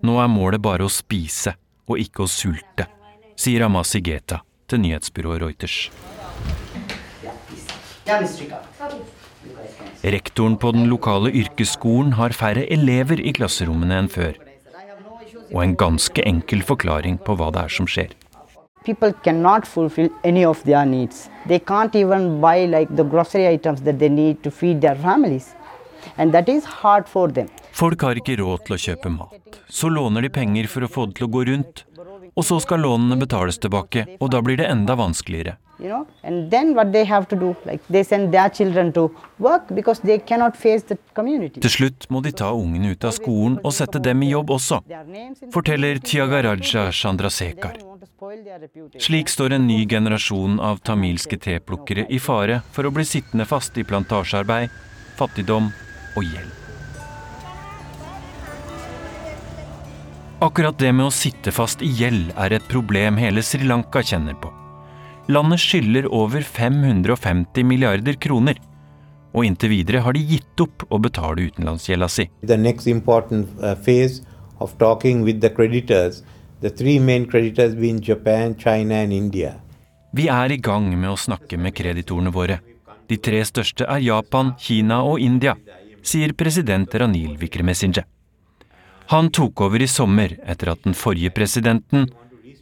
Nå er målet bare å spise, og ikke å sulte, sier Amasi Geta til nyhetsbyrået Reuters. Rektoren på den lokale yrkesskolen har færre elever i klasserommene enn før. Og en ganske enkel forklaring på hva det er som skjer. People cannot fulfill any of their needs. They can't even buy like the grocery items that they need to feed their families. And that is hard for them. Folk har ikke råd til å kjøpe mat. Så låner de penger for å få det til å gå rundt. Og så skal lånene betales tilbake, og da blir det enda vanskeligere. You know, and then what they have to do, like they send their children to work because they cannot face the community. Til slutt må de ta ungene ut av skolen og sette dem i jobb også, forteller Tyagaraja Chandrasekhar. Slik står en ny generasjon av tamilske teplukkere i fare for å bli sittende fast i plantasjearbeid, fattigdom og gjeld. Akkurat det med å sitte fast i gjeld er et problem hele Sri Lanka kjenner på. Landet skylder over 550 milliarder kroner, og inntil videre har de gitt opp å betale utenlandsgjelda si. The next important uh, phase of talking with the creditors, the three main creditors being Japan, China and India. Vi er i gang med å snakke med kreditorene våre. De tre største er Japan, Kina og India, sier president Ranil Wickremesinghe. Han tok over i sommer etter at den forrige presidenten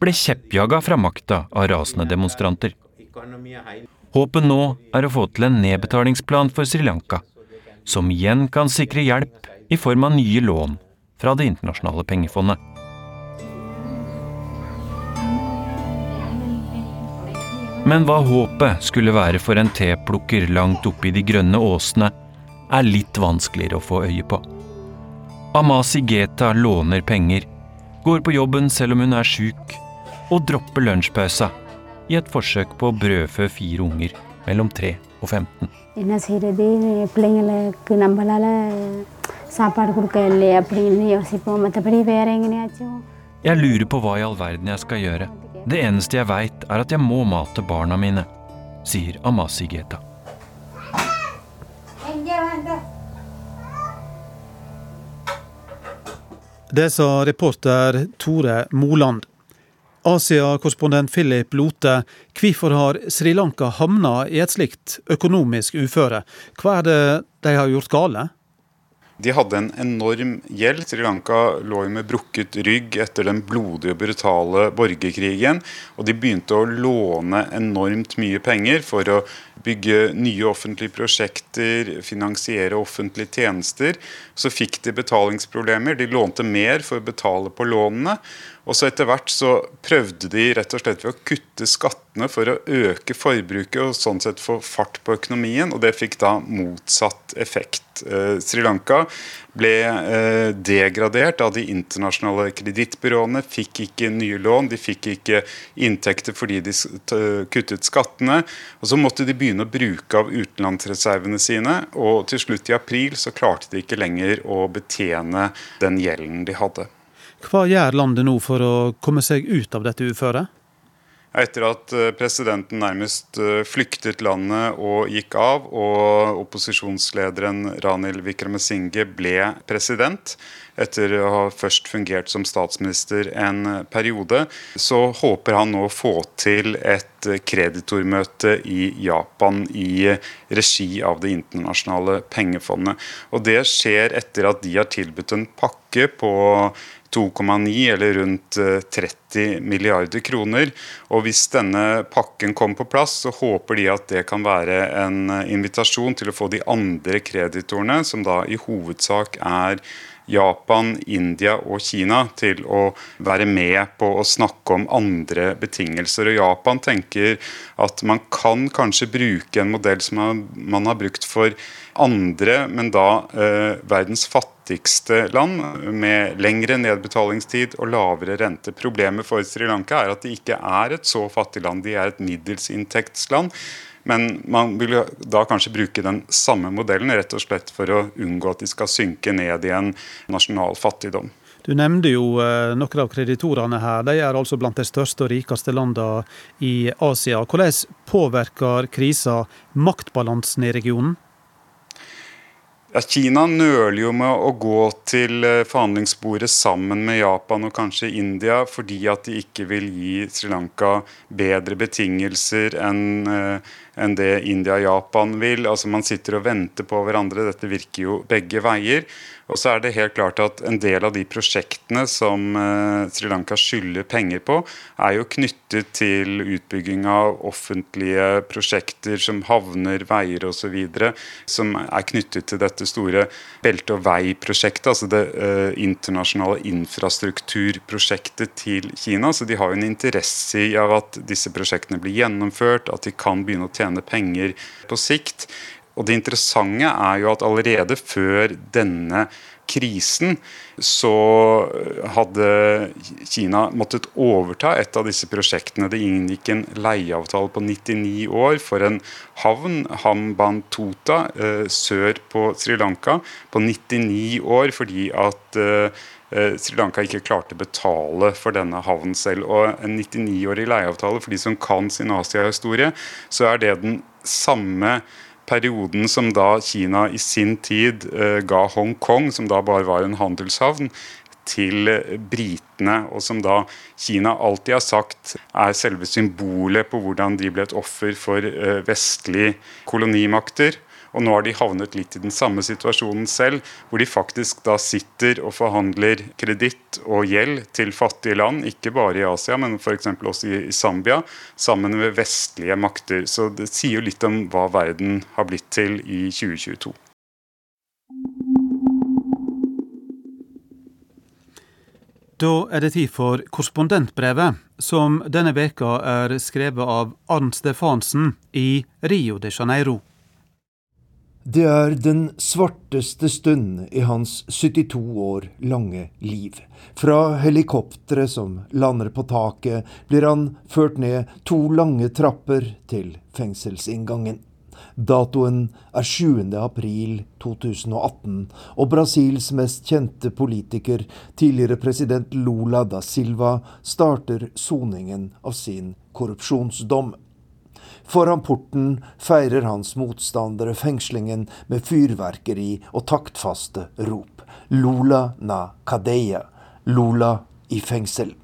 ble kjeppjaga fra makta av rasende demonstranter. Håpet nå er å få til en nedbetalingsplan for Sri Lanka, som igjen kan sikre hjelp i form av nye lån fra Det internasjonale pengefondet. Men hva håpet skulle være for en teplukker langt oppe i de grønne åsene, er litt vanskeligere å få øye på. Amasi Geta låner penger, går på jobben selv om hun er sjuk, og dropper lunsjpausa i et forsøk på å brødfø fire unger mellom 3 og 15. Jeg lurer på hva i all verden jeg skal gjøre. Det eneste jeg veit, er at jeg må mate barna mine, sier Amasi Geta. Det sa reporter Tore Moland. Asia-korrespondent Philip Lote, hvorfor har Sri Lanka havna i et slikt økonomisk uføre? Hva er det de har gjort gale? De hadde en enorm gjeld. Sri Lanka lå med brukket rygg etter den blodige og brutale borgerkrigen. Og de begynte å låne enormt mye penger for å bygge nye offentlige prosjekter, finansiere offentlige tjenester. Så fikk de betalingsproblemer. De lånte mer for å betale på lånene. Og så etter hvert så prøvde de rett og slett ved å kutte skattene for å øke forbruket og sånn sett få fart på økonomien, og det fikk da motsatt effekt. Eh, Sri Lanka ble eh, degradert av de internasjonale kredittbyråene, fikk ikke nye lån, de fikk ikke inntekter fordi de kuttet skattene. og Så måtte de begynne å bruke av utenlandsreservene sine, og til slutt i april så klarte de ikke lenger å betjene den gjelden de hadde. Hva gjør landet nå for å komme seg ut av dette uføret? Etter at eh, presidenten nærmest eh, flyktet landet og gikk av, og opposisjonslederen Ranil Wickremesinghe ble president, etter å ha først fungert som statsminister en periode, så håper han nå å få til et kreditormøte i Japan i regi av Det internasjonale pengefondet. Og Det skjer etter at de har tilbudt en pakke på 2,9 eller rundt 30 eh, milliarder kroner. Og Hvis denne pakken kommer på plass, så håper de at det kan være en eh, invitasjon til å få de andre kreditorene, som da i hovedsak er Japan, India og Kina til å være med på å snakke om andre betingelser. Og Japan tenker at man kan kanskje bruke en modell som man har brukt for andre, men da eh, verdens fattige fattigste land, med lengre nedbetalingstid og lavere rente. Problemet for Sri Lanka er at de ikke er et så fattig land, de er et middelsinntektsland. Men man vil da kanskje bruke den samme modellen rett og slett for å unngå at de skal synke ned i en nasjonal fattigdom. Du nevnte jo eh, noen av kreditorene her. De er altså blant de største og rikeste landene i Asia. Hvordan påvirker krisa maktbalansen i regionen? Ja, Kina nøler jo med å gå til eh, forhandlingsbordet sammen med Japan og kanskje India, fordi at de ikke vil gi Sri Lanka bedre betingelser enn eh, enn det India og Japan vil. Altså Man sitter og venter på hverandre. Dette virker jo begge veier. Og så er det helt klart at En del av de prosjektene som uh, Sri Lanka skylder penger på, er jo knyttet til utbygging av offentlige prosjekter som havner, veier osv. Som er knyttet til dette store belte- og veiprosjektet, altså det uh, internasjonale infrastrukturprosjektet til Kina. Så de har jo en interesse i at disse prosjektene blir gjennomført, at de kan begynne å tjene penger på sikt. Og Det interessante er jo at allerede før denne krisen så hadde Kina måttet overta et av disse prosjektene. Det inngikk en leieavtale på 99 år for en havn, Hambantota, eh, sør på Sri Lanka, på 99 år fordi at eh, Eh, Sri Lanka ikke klarte å betale for denne havnen selv. Og En 99-årig leieavtale, for de som kan sin Asia-historie, så er det den samme perioden som da Kina i sin tid eh, ga Hongkong, som da bare var en handelshavn, til britene, og som da Kina alltid har sagt er selve symbolet på hvordan de ble et offer for eh, vestlige kolonimakter. Og nå har de havnet litt i den samme situasjonen selv, hvor de faktisk da sitter og forhandler kreditt og gjeld til fattige land, ikke bare i Asia, men f.eks. også i Zambia, sammen med vestlige makter. Så det sier jo litt om hva verden har blitt til i 2022. Da er det tid for korrespondentbrevet, som denne veka er skrevet av Arnt Stefansen i Rio de Janeiro. Det er den svarteste stund i hans 72 år lange liv. Fra helikopteret som lander på taket, blir han ført ned to lange trapper til fengselsinngangen. Datoen er 7. april 2018, og Brasils mest kjente politiker, tidligere president Lula da Silva, starter soningen av sin korrupsjonsdom. Foran porten feirer hans motstandere fengslingen med fyrverkeri og taktfaste rop. Lula na kadeia. Lula i fengsel.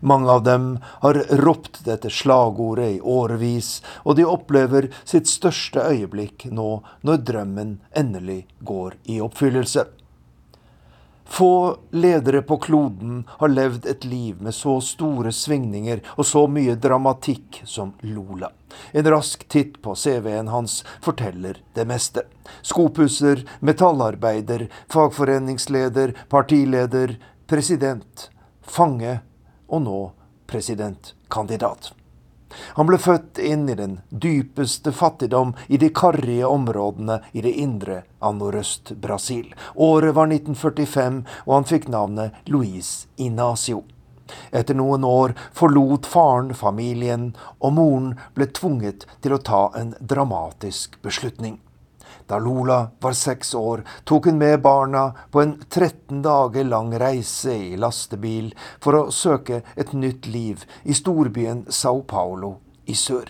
Mange av dem har ropt dette slagordet i årevis, og de opplever sitt største øyeblikk nå når drømmen endelig går i oppfyllelse. Få ledere på kloden har levd et liv med så store svingninger og så mye dramatikk som Lola. En rask titt på CV-en hans forteller det meste. Skopusser, metallarbeider, fagforeningsleder, partileder, president, fange og nå presidentkandidat. Han ble født inn i den dypeste fattigdom i de karrige områdene i det indre av Nordøst-Brasil. Året var 1945, og han fikk navnet Luis Inacio. Etter noen år forlot faren familien, og moren ble tvunget til å ta en dramatisk beslutning. Da Lola var seks år, tok hun med barna på en 13 dager lang reise i lastebil for å søke et nytt liv i storbyen Sao Paulo i sør.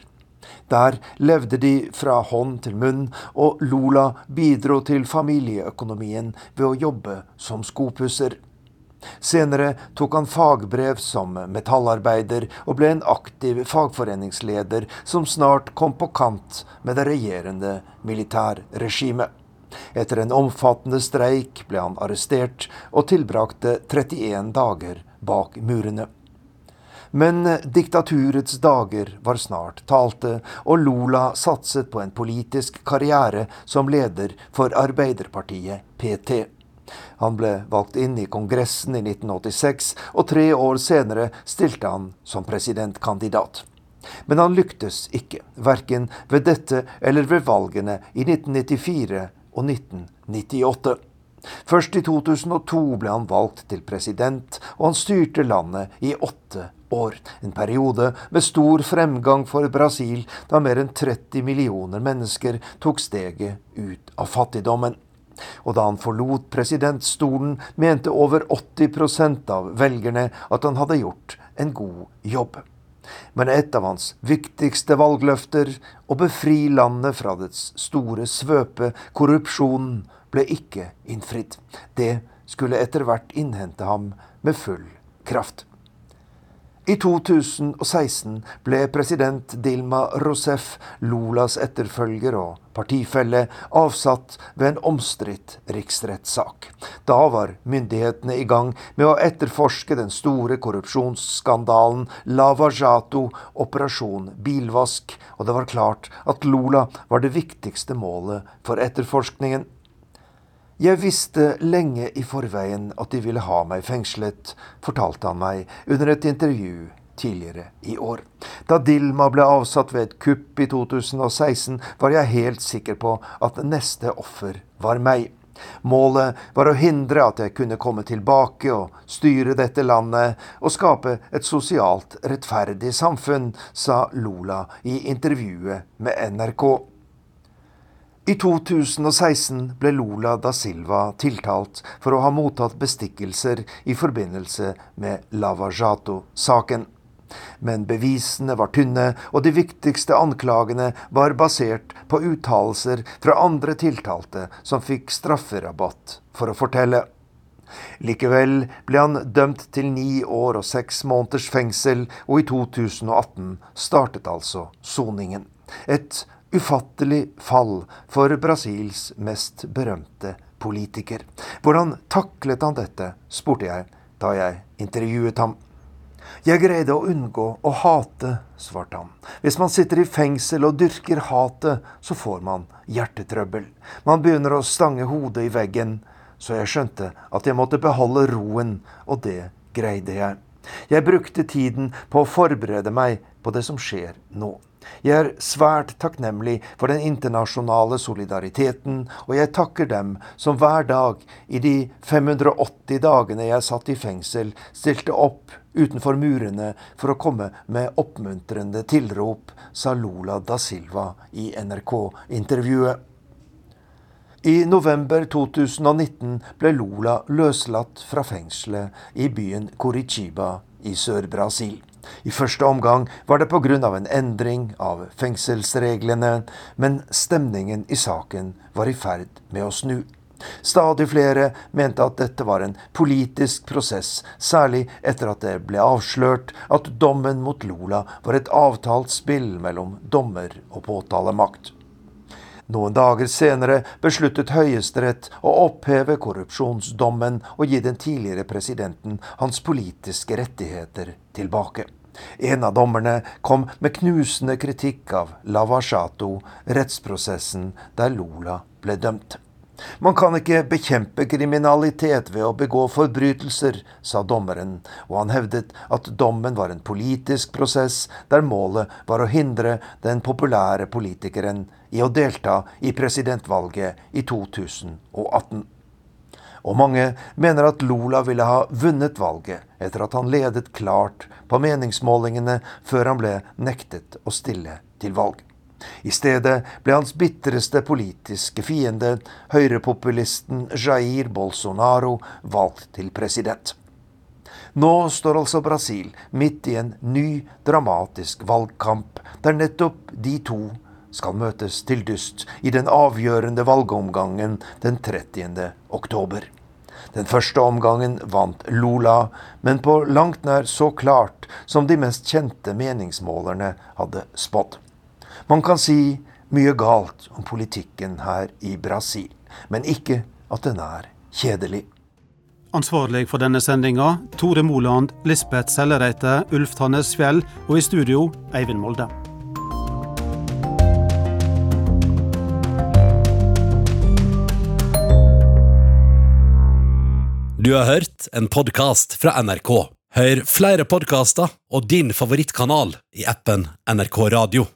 Der levde de fra hånd til munn, og Lola bidro til familieøkonomien ved å jobbe som skopusser. Senere tok han fagbrev som metallarbeider og ble en aktiv fagforeningsleder som snart kom på kant med det regjerende militærregimet. Etter en omfattende streik ble han arrestert og tilbrakte 31 dager bak murene. Men diktaturets dager var snart talte, og Lula satset på en politisk karriere som leder for Arbeiderpartiet PT. Han ble valgt inn i Kongressen i 1986, og tre år senere stilte han som presidentkandidat. Men han lyktes ikke, verken ved dette eller ved valgene i 1994 og 1998. Først i 2002 ble han valgt til president, og han styrte landet i åtte år. En periode med stor fremgang for Brasil, da mer enn 30 millioner mennesker tok steget ut av fattigdommen. Og da han forlot presidentstolen, mente over 80% av velgerne at han hadde gjort en god jobb. Men et av hans viktigste valgløfter, å befri landet fra dets store svøpe, korrupsjonen, ble ikke innfridd. Det skulle etter hvert innhente ham med full kraft. I 2016 ble president Dilma Rousef, Lulas etterfølger og partifelle, avsatt ved en omstridt riksrettssak. Da var myndighetene i gang med å etterforske den store korrupsjonsskandalen Lava Jato, Operasjon bilvask, og det var klart at Lula var det viktigste målet for etterforskningen. Jeg visste lenge i forveien at de ville ha meg fengslet, fortalte han meg under et intervju tidligere i år. Da Dilma ble avsatt ved et kupp i 2016, var jeg helt sikker på at neste offer var meg. Målet var å hindre at jeg kunne komme tilbake og styre dette landet og skape et sosialt rettferdig samfunn, sa Lula i intervjuet med NRK. I 2016 ble Lula da Silva tiltalt for å ha mottatt bestikkelser i forbindelse med Lava Jato-saken. Men bevisene var tynne, og de viktigste anklagene var basert på uttalelser fra andre tiltalte som fikk strafferabatt for å fortelle. Likevel ble han dømt til ni år og seks måneders fengsel, og i 2018 startet altså soningen. Et ufattelig fall for Brasils mest berømte politiker. Hvordan taklet han dette, spurte jeg da jeg intervjuet ham. Jeg greide å unngå å hate, svarte han. Hvis man sitter i fengsel og dyrker hatet, så får man hjertetrøbbel. Man begynner å stange hodet i veggen. Så jeg skjønte at jeg måtte beholde roen, og det greide jeg. Jeg brukte tiden på å forberede meg på det som skjer nå. Jeg er svært takknemlig for den internasjonale solidariteten, og jeg takker dem som hver dag i de 580 dagene jeg satt i fengsel, stilte opp utenfor murene for å komme med oppmuntrende tilrop, sa Lula da Silva i NRK-intervjuet. I november 2019 ble Lula løslatt fra fengselet i byen Curitiba i Sør-Brasil. I første omgang var det pga. en endring av fengselsreglene, men stemningen i saken var i ferd med å snu. Stadig flere mente at dette var en politisk prosess, særlig etter at det ble avslørt at dommen mot Lula var et avtalt spill mellom dommer og påtalemakt. Noen dager senere besluttet Høyesterett å oppheve korrupsjonsdommen og gi den tidligere presidenten hans politiske rettigheter tilbake. En av dommerne kom med knusende kritikk av Lavashato, rettsprosessen der Lula ble dømt. Man kan ikke bekjempe kriminalitet ved å begå forbrytelser, sa dommeren, og han hevdet at dommen var en politisk prosess der målet var å hindre den populære politikeren i å delta i presidentvalget i 2018. Og mange mener at Lula ville ha vunnet valget etter at han ledet klart på meningsmålingene før han ble nektet å stille til valg. I stedet ble hans bitreste politiske fiende, høyrepopulisten Jair Bolsonaro, valgt til president. Nå står altså Brasil midt i en ny, dramatisk valgkamp, der nettopp de to skal møtes til dyst i den avgjørende valgomgangen den 30. oktober. Den første omgangen vant Lula, men på langt nær så klart som de mest kjente meningsmålerne hadde spådd. Man kan si mye galt om politikken her i Brasil, men ikke at den er kjedelig. Ansvarlig for denne sendinga Tore Moland, Lisbeth Sellereite, Ulf Tannes Fjell og i studio Eivind Molde. Du har hørt en podkast fra NRK. Hør flere podkaster og din favorittkanal i appen NRK Radio.